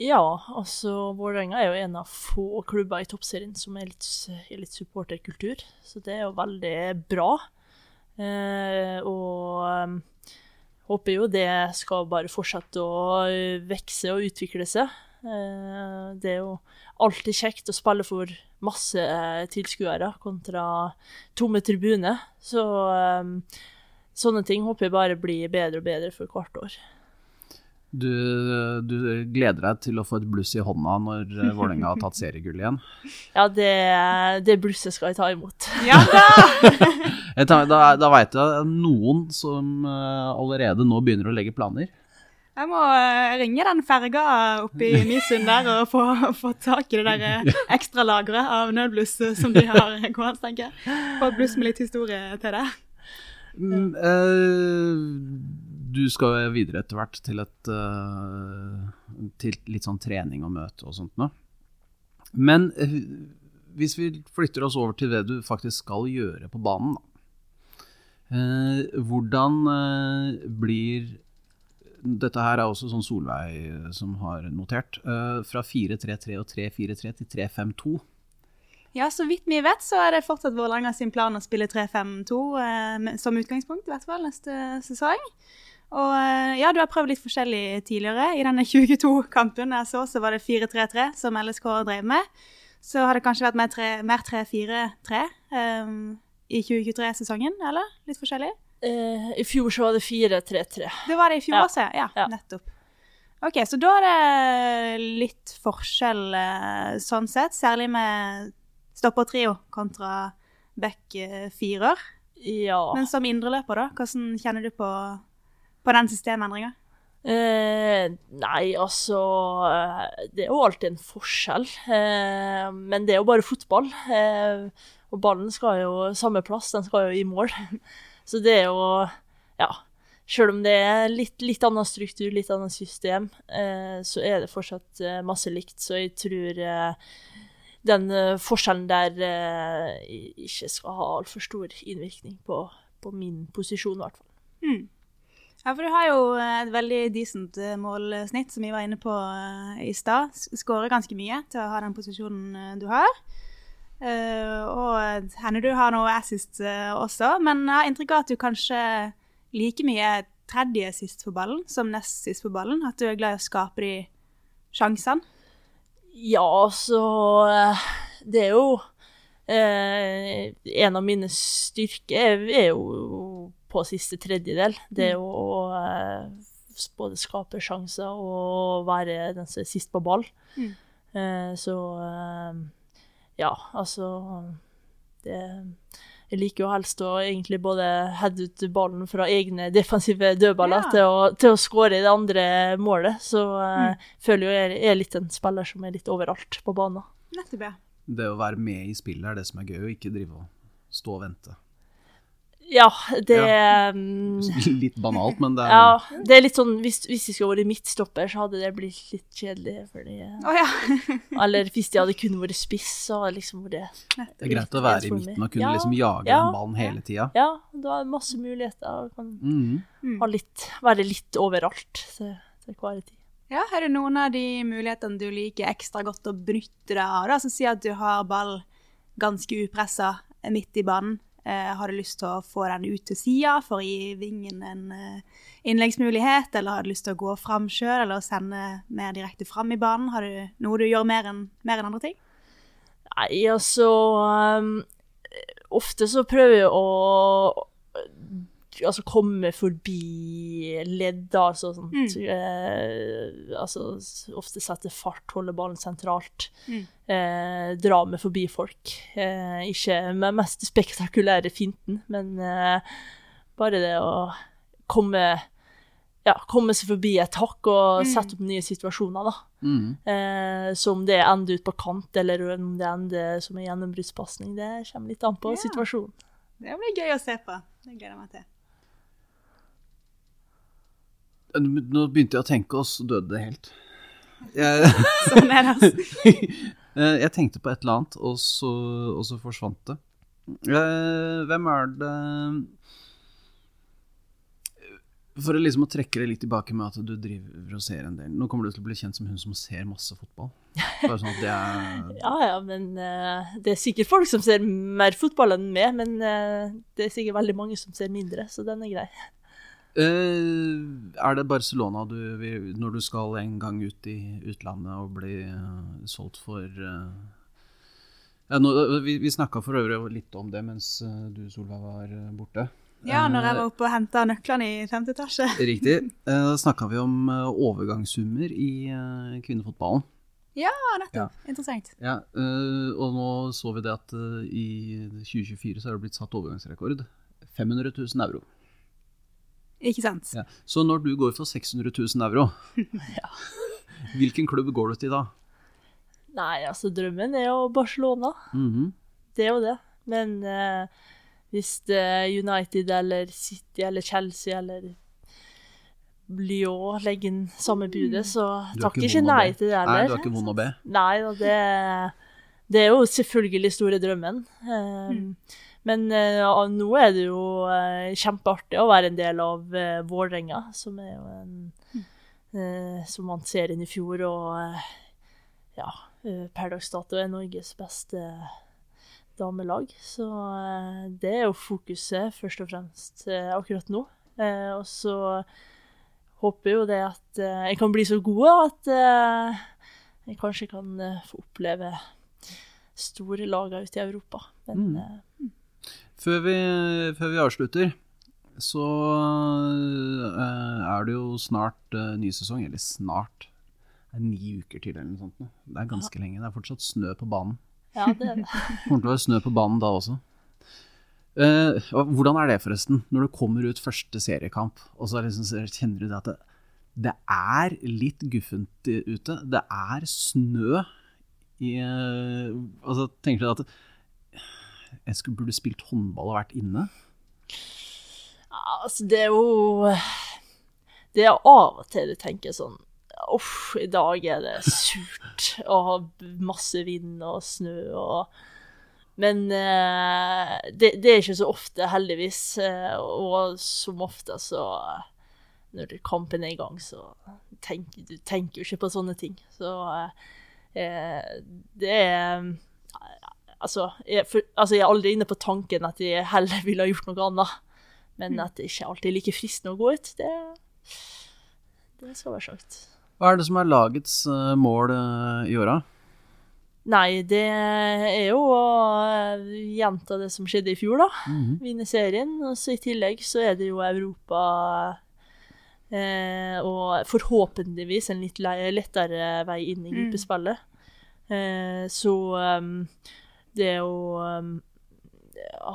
Ja, altså Vålerenga er jo en av få klubber i toppserien som er litt, er litt supporterkultur, så det er jo veldig bra. Eh, og håper jo det skal bare fortsette å vokse og utvikle seg. Eh, det er jo alltid kjekt å spille for masse eh, tilskuere kontra tomme tribuner. Så um, sånne ting håper jeg bare blir bedre og bedre for hvert år. Du, du gleder deg til å få et bluss i hånda når eh, Vålerenga har tatt seriegull igjen? Ja, det, det blusset skal jeg ta imot. Ja da! Da da veit jeg noen som eh, allerede nå begynner å legge planer. Jeg må eh, ringe den ferga oppe i Misund der og få, få tak i det der eh, ekstra lageret av nødbluss eh, som de har gående, tenker jeg. Få et bluss med litt historie til det. Mm, eh, du skal videre etter hvert til et Til litt sånn trening og møte og sånt nå. Men hvis vi flytter oss over til det du faktisk skal gjøre på banen, da. Hvordan blir Dette her er også sånn Solveig eh, som har notert. eh, fra 4-3-3 og 3-4-3 til 3-5-2. Ja, så vidt vi vet, så er det fortsatt Vålerenga sin plan å spille 3-5-2 eh, som utgangspunkt, i hvert fall neste sesong. Og ja, du har prøvd litt forskjellig tidligere. I denne 22-kampen jeg så, så var det 4-3-3 som LSK drev med. Så har det kanskje vært mer tre- mer 3-4-3 eh, i 2023-sesongen, eller? Litt forskjellig? Eh, I fjor så var det 4-3-3. Det var det i fjor Ja. også, ja. Ja. Nettopp. Ok, så da er det litt forskjell eh, sånn sett, særlig med stoppertrio kontra back-firer. Ja. Men som indreløper, da, hvordan kjenner du på, på den systemendringa? Eh, nei, altså eh, Det er jo alltid en forskjell. Eh, men det er jo bare fotball. Eh, og ballen skal jo samme plass, den skal jo i mål. Så det er jo Ja. Selv om det er litt, litt annen struktur, litt annet system, eh, så er det fortsatt eh, masse likt. Så jeg tror eh, den eh, forskjellen der eh, ikke skal ha altfor stor innvirkning på, på min posisjon, i hvert fall. Mm. Ja, for du har jo eh, et veldig decent målsnitt, som vi var inne på i stad. Skårer ganske mye til å ha den posisjonen du har. Eh, og henne du har noe assist eh, også, men jeg har inntrykk av at du kanskje like mye tredje sist på ballen som nest sist på ballen. At du er glad i å skape de sjansene. Ja, så eh, Det er jo eh, En av mine styrker er, er jo på siste tredjedel. Det er jo å eh, både skape sjanser og være den som er sist på ball. Mm. Eh, så Ja, altså det jeg liker jo helst å egentlig både heade ut ballen fra egne defensive dødballer Ja. til, å, til å skåre i det andre målet. Så jeg føler jo jeg er litt en spiller som er litt overalt på banen. Nettopp, ja. Det å være med i spillet er det som er gøy, og ikke drive og stå og vente. Ja, det ja. Litt banalt, men det er Ja, det er litt sånn Hvis, hvis de skulle vært midtstopper, så hadde det blitt litt kjedelig. Fordi, oh, ja. eller hvis de hadde kun vært spiss, så hadde liksom vært Det er greit å være i midten og kunne Ja, liksom jage ja. den ballen hele tida. Ja, du har masse muligheter. Du Kan Mm. ha litt, være litt overalt til, til hver tid. Ja, Er det noen av de mulighetene du liker ekstra godt å benytte deg av? da? som sier at du har ball ganske upressa midt i banen. Eh, har du lyst til å få den ut til sida for å gi vingen en eh, innleggsmulighet? Eller har du lyst til å gå fram sjøl, eller sende mer direkte fram i banen? Har du noe du gjør mer enn mer enn andre ting? Nei, altså um, Ofte så prøver jeg å altså komme forbi ledder altså sånt. Mm. eh, Altså ofte sette fart, holde ballen sentralt. Mm. Eh, dra med forbi folk. Eh, ikke med mest spektakulære finten, men eh, bare det å komme ja, komme seg forbi et hakk og Mm. sette opp nye situasjoner, da. Mm. Eh, så om det ender ut på kant, eller om det ender som en gjennombruddspasning, det kommer litt an på Ja. situasjonen. Det blir gøy å se på. Det gleder jeg meg til. Nå begynte jeg å tenke, og så døde det helt. Jeg, Sånn er det. altså. Eh, jeg tenkte på et eller annet, og så, og så forsvant det. Eh, Hvem er det For å liksom å trekke det litt tilbake med at du driver og ser en del Nå kommer du til å bli kjent som hun som ser masse fotball. Bare sånn at det er Ja ja, men eh, det er sikkert folk som ser mer fotball enn meg, men det er sikkert veldig mange som ser mindre, så den er grei. Eh, Er det Barcelona du vil Når du skal en gang ut i utlandet og bli uh, solgt for uh, ja, nå, Vi, vi snakka for øvrig litt om det mens du, Solveig, var borte. Ja, når jeg var oppe og henta nøklene i femte etasje. Riktig. Da snakka vi om overgangssummer i kvinnefotballen. Ja, nettopp. Interessant. Ja, og nå så vi det at i 2024 så er det blitt satt overgangsrekord. 500 000 euro. Ikke sant? Ja. Så når du går for 600 000 euro, hvilken klubb går du til da? Nei, altså, drømmen er jo Barcelona. Mhm. Det er jo det. Men eh, hvis det er United eller City eller Chelsea eller Lyon legger inn samme budet, så takker ikke ikke nei til det Nei, heller. du har ikke vond å be. Nei og det, det er jo selvfølgelig store drømmen. Mm. Men eh, nå er det jo eh, kjempeartig å være en del av uh, Vålerenga, som er jo en eh, Som vant serien i fjor, og eh, ja, eh, per dags dato er Norges beste damelag. Så eh, det er jo fokuset først og fremst eh, akkurat nå. Eh, og så håper jo det at eh, jeg kan bli så god at eh, jeg kanskje kan eh, få oppleve store lagene ute i Europa. Men Mm. eh, Før vi, før vi avslutter, så eh, er det jo snart eh, ny sesong. Eller snart. Det er ni uker til eller noe sånt. Det er ganske lenge. Det er fortsatt snø på banen. ja, det er. Det kommer til å være snø på banen da også. Uh, hvordan er det forresten, når du kommer ut første seriekamp, og så liksom, kjenner du det at det, det er litt guffent ute. Det er snø i eh, Altså, tenker du at jeg skulle, burde spilt håndball og vært inne? Altså, det er jo Det er av og til du tenker sånn Uff, i dag er det surt og ha masse vind og snø og Men eh, det, det er ikke så ofte, heldigvis. eh, og som ofte så Når kampen er i gang, så tenker du tenker jo ikke på sånne ting. Så eh, det er Altså jeg, for, altså, jeg er aldri inne på tanken at jeg heller ville ha gjort noe annet. Men at det ikke alltid er like fristende å gå ut, det, det skal være sagt. Hva er det som er lagets eh, mål eh, i åra? Nei, det er jo å eh, gjenta det som skjedde i fjor, da. Vinne serien. Og så i tillegg så er det jo Europa eh, og forhåpentligvis en litt lettere vei inn i Mm. Eh, så um, det å um,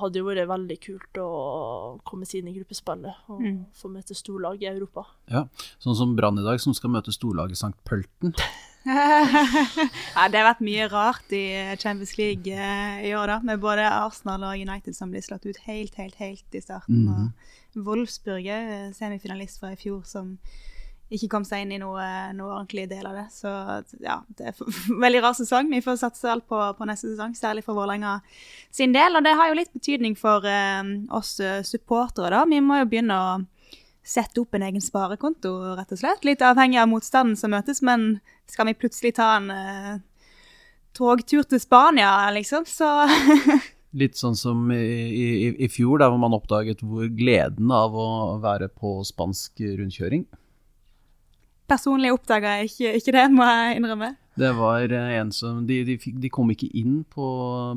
hadde jo vært veldig kult å komme seg inn i gruppespillet og Mm. få møte storlag i Europa. Ja, sånn som Brann i dag, som skal møte storlaget St. Pølten. ja, det har vært mye rart i Champions League eh, i år, da. Med både Arsenal og United som blir slått ut helt, helt, helt i starten. Mhm. Og Wolfsburg er eh, semifinalist fra i fjor som ikke kom seg inn i noe, noe ordentlig del av det. Så ja, det er en veldig rar sesong. Vi får satse alt på, på neste sesong, særlig for Vålerenga sin del. Og det har jo litt betydning for eh, oss eh, supportere, da. Vi må jo begynne å sette opp en egen sparekonto, rett og slett. Litt avhengig av motstanden som møtes, men skal vi plutselig ta en eh, togtur til Spania, liksom, så Litt sånn som i, i, i fjor, der hvor man oppdaget hvor gleden av å være på spansk rundkjøring. Personlig oppdaga jeg ikke, ikke det, må jeg innrømme. Det var eh, en som De, de, fikk, de kom ikke inn på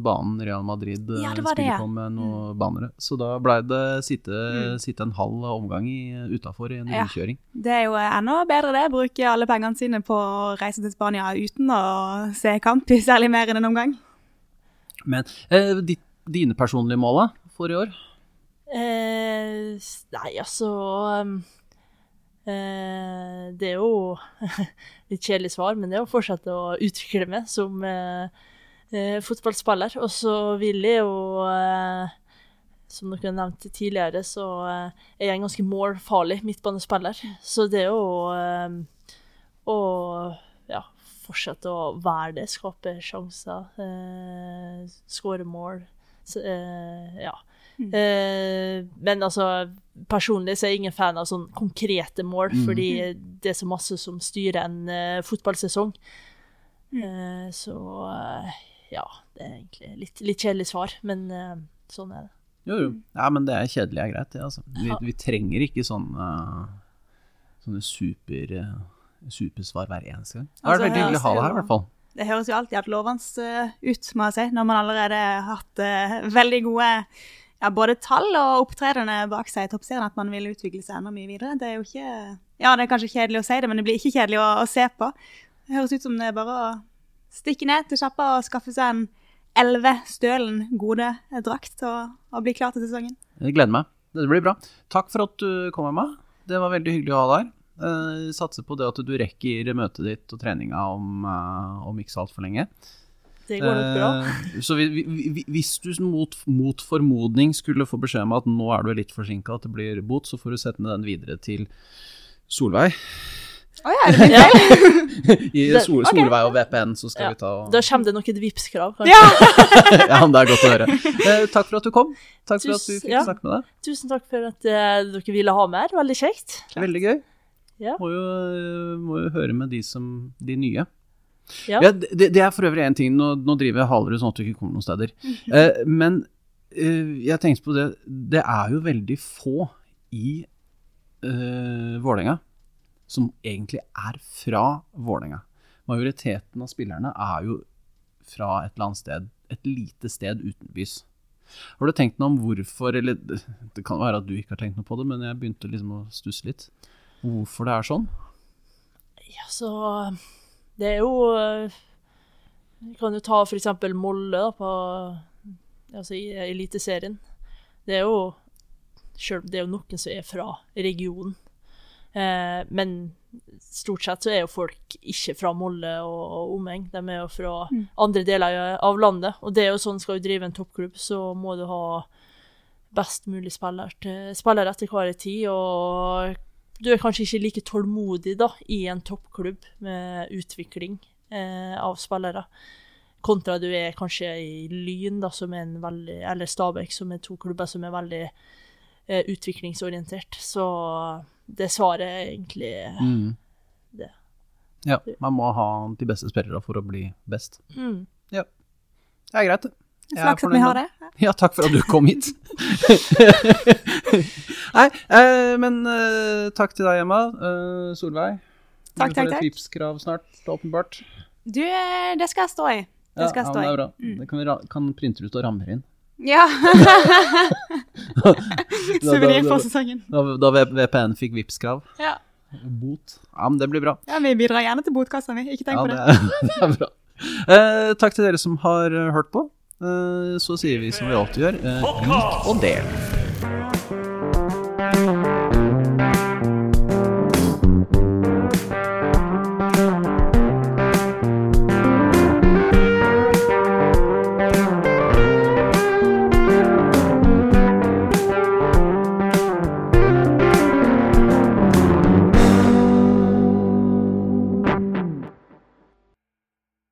banen Real Madrid eh, Ja, det var spiller det. på med noen banere. Så da blei det sitte, Mm. sitte en halv omgang utafor i en Ja. rundkjøring. Det er jo enda bedre det, bruke alle pengene sine på å reise til Spania uten å se kamp i særlig mer enn en omgang. Men eh, ditt, dine personlige mål da, for i år? Eh, nei, altså um, eh, Det er jo litt kjedelig svar, men det er å fortsette å utvikle meg som eh, eh, fotballspiller. Og så vil jeg jo eh, Som dere nevnte tidligere, så er jeg en ganske målfarlig midtbanespiller. Så det er å ja, fortsette å være det, skape sjanser, eh, skåre mål. Så, eh, ja. Eh, men altså, personlig så er jeg ingen fan av sånn konkrete mål, mm. fordi det er så masse som styrer en uh, fotballsesong. Eh, så uh, ja, det er egentlig litt, litt kjedelig svar, men uh, sånn er det. Jo, jo. Ja, men det er kjedelig er greit, det. Altså. Vi, Ja. vi trenger ikke sånne, sånne super, supersvar hver eneste gang. Det er vært veldig hyggelig å ha deg er her, i hvert fall. Det høres jo alltid lovende eh, ut, må jeg si, når man allerede har hatt uh, veldig gode ja, både tall og opptredende bak seg i toppserien at man vil utvikle seg enda mye videre. Det er jo ikke Ja, det er kanskje kjedelig å si det, men det blir ikke kjedelig å, å se på. Det høres ut som det er bare å stikke ned til sjappa og skaffe seg en elleve stølen gode drakt og, og bli klar til sesongen. Jeg gleder meg. Det blir bra. Takk for at du kom med meg. Det var veldig hyggelig å ha deg her. Uh, satser på det at du rekker møtet ditt og treninga om, uh, om ikke så altfor lenge. Det går nok bra. Uh, så vi, vi, vi, hvis du mot, mot, formodning skulle få beskjed om at nå er du litt forsinka, at det blir bot, så får du sette den videre til Solveig. Oh, ja, det min? I Sol, Solveig og VPN, så skal Ja. vi ta og Da kommer det nok et Vipps-krav, kanskje. Ja! Ja, men det er godt å høre. Eh, takk for at du kom. Takk for at du Tusen- fikk ja. snakke med deg. Tusen takk for at uh, dere ville ha mer. Veldig kjekt. Veldig gøy. Ja. Må, jo, må jo høre med de, som, de nye. Ja. Ja, det, det er for øvrig én ting. Nå, nå driver jeg haler sånn at du ikke kommer noen steder. Eh, men eh, jeg tenkte på det Det er jo veldig få i eh, Vålerenga som egentlig er fra Vålerenga. Majoriteten av spillerne er jo fra et eller annet sted, et lite sted utenbys. Har du tenkt noe om hvorfor, eller det det kan være at du ikke har tenkt noe på det, men jeg begynte liksom å stusse litt. Hvorfor det er sånn? Ja, så Det er jo eh, Vi kan jo ta for eksempel Molde da, på Altså i Eliteserien. Det er jo Selv det er jo noen som er fra regionen. Eh, men stort sett så er jo folk ikke fra Molde og, og omegn. De er jo fra andre deler av landet. Og det er jo sånn skal du drive en toppklubb, så må du ha best mulig spiller til, spillere etter hver tid. Og du er kanskje ikke like tålmodig da, i en toppklubb med utvikling eh, av spillere, kontra du er kanskje i Lyn, da, som er en veldig, eller Stabæk, som er to klubber som er veldig eh, utviklingsorientert. Så det svaret er egentlig Mm. det. Ja, man må ha de beste spillere for å bli best. Mm. Det er greit, det. Flaks at vi har det. Ja, takk for at du kom hit. Nei, eh, men eh, takk til deg, Emma. Eh, Solveig. Takk, du får et. Vipps-krav snart, åpenbart. Du, eh, det skal jeg stå i. Det skal jeg ja, men det er bra. Mm. Det kan vi ra kan printe ut og rammer inn. Ja. Da- da- for sesongen. Da, da V- VPN fikk Vipps-krav. Ja. Bot. Ja, men det blir bra. ja, vi bidrar gjerne til botkassa, vi. Ikke tenk Ja, på det det. er, det er bra. Eh, takk til dere som har hørt på. Eh, så sier vi som vi alltid gjør, eh, lik og del.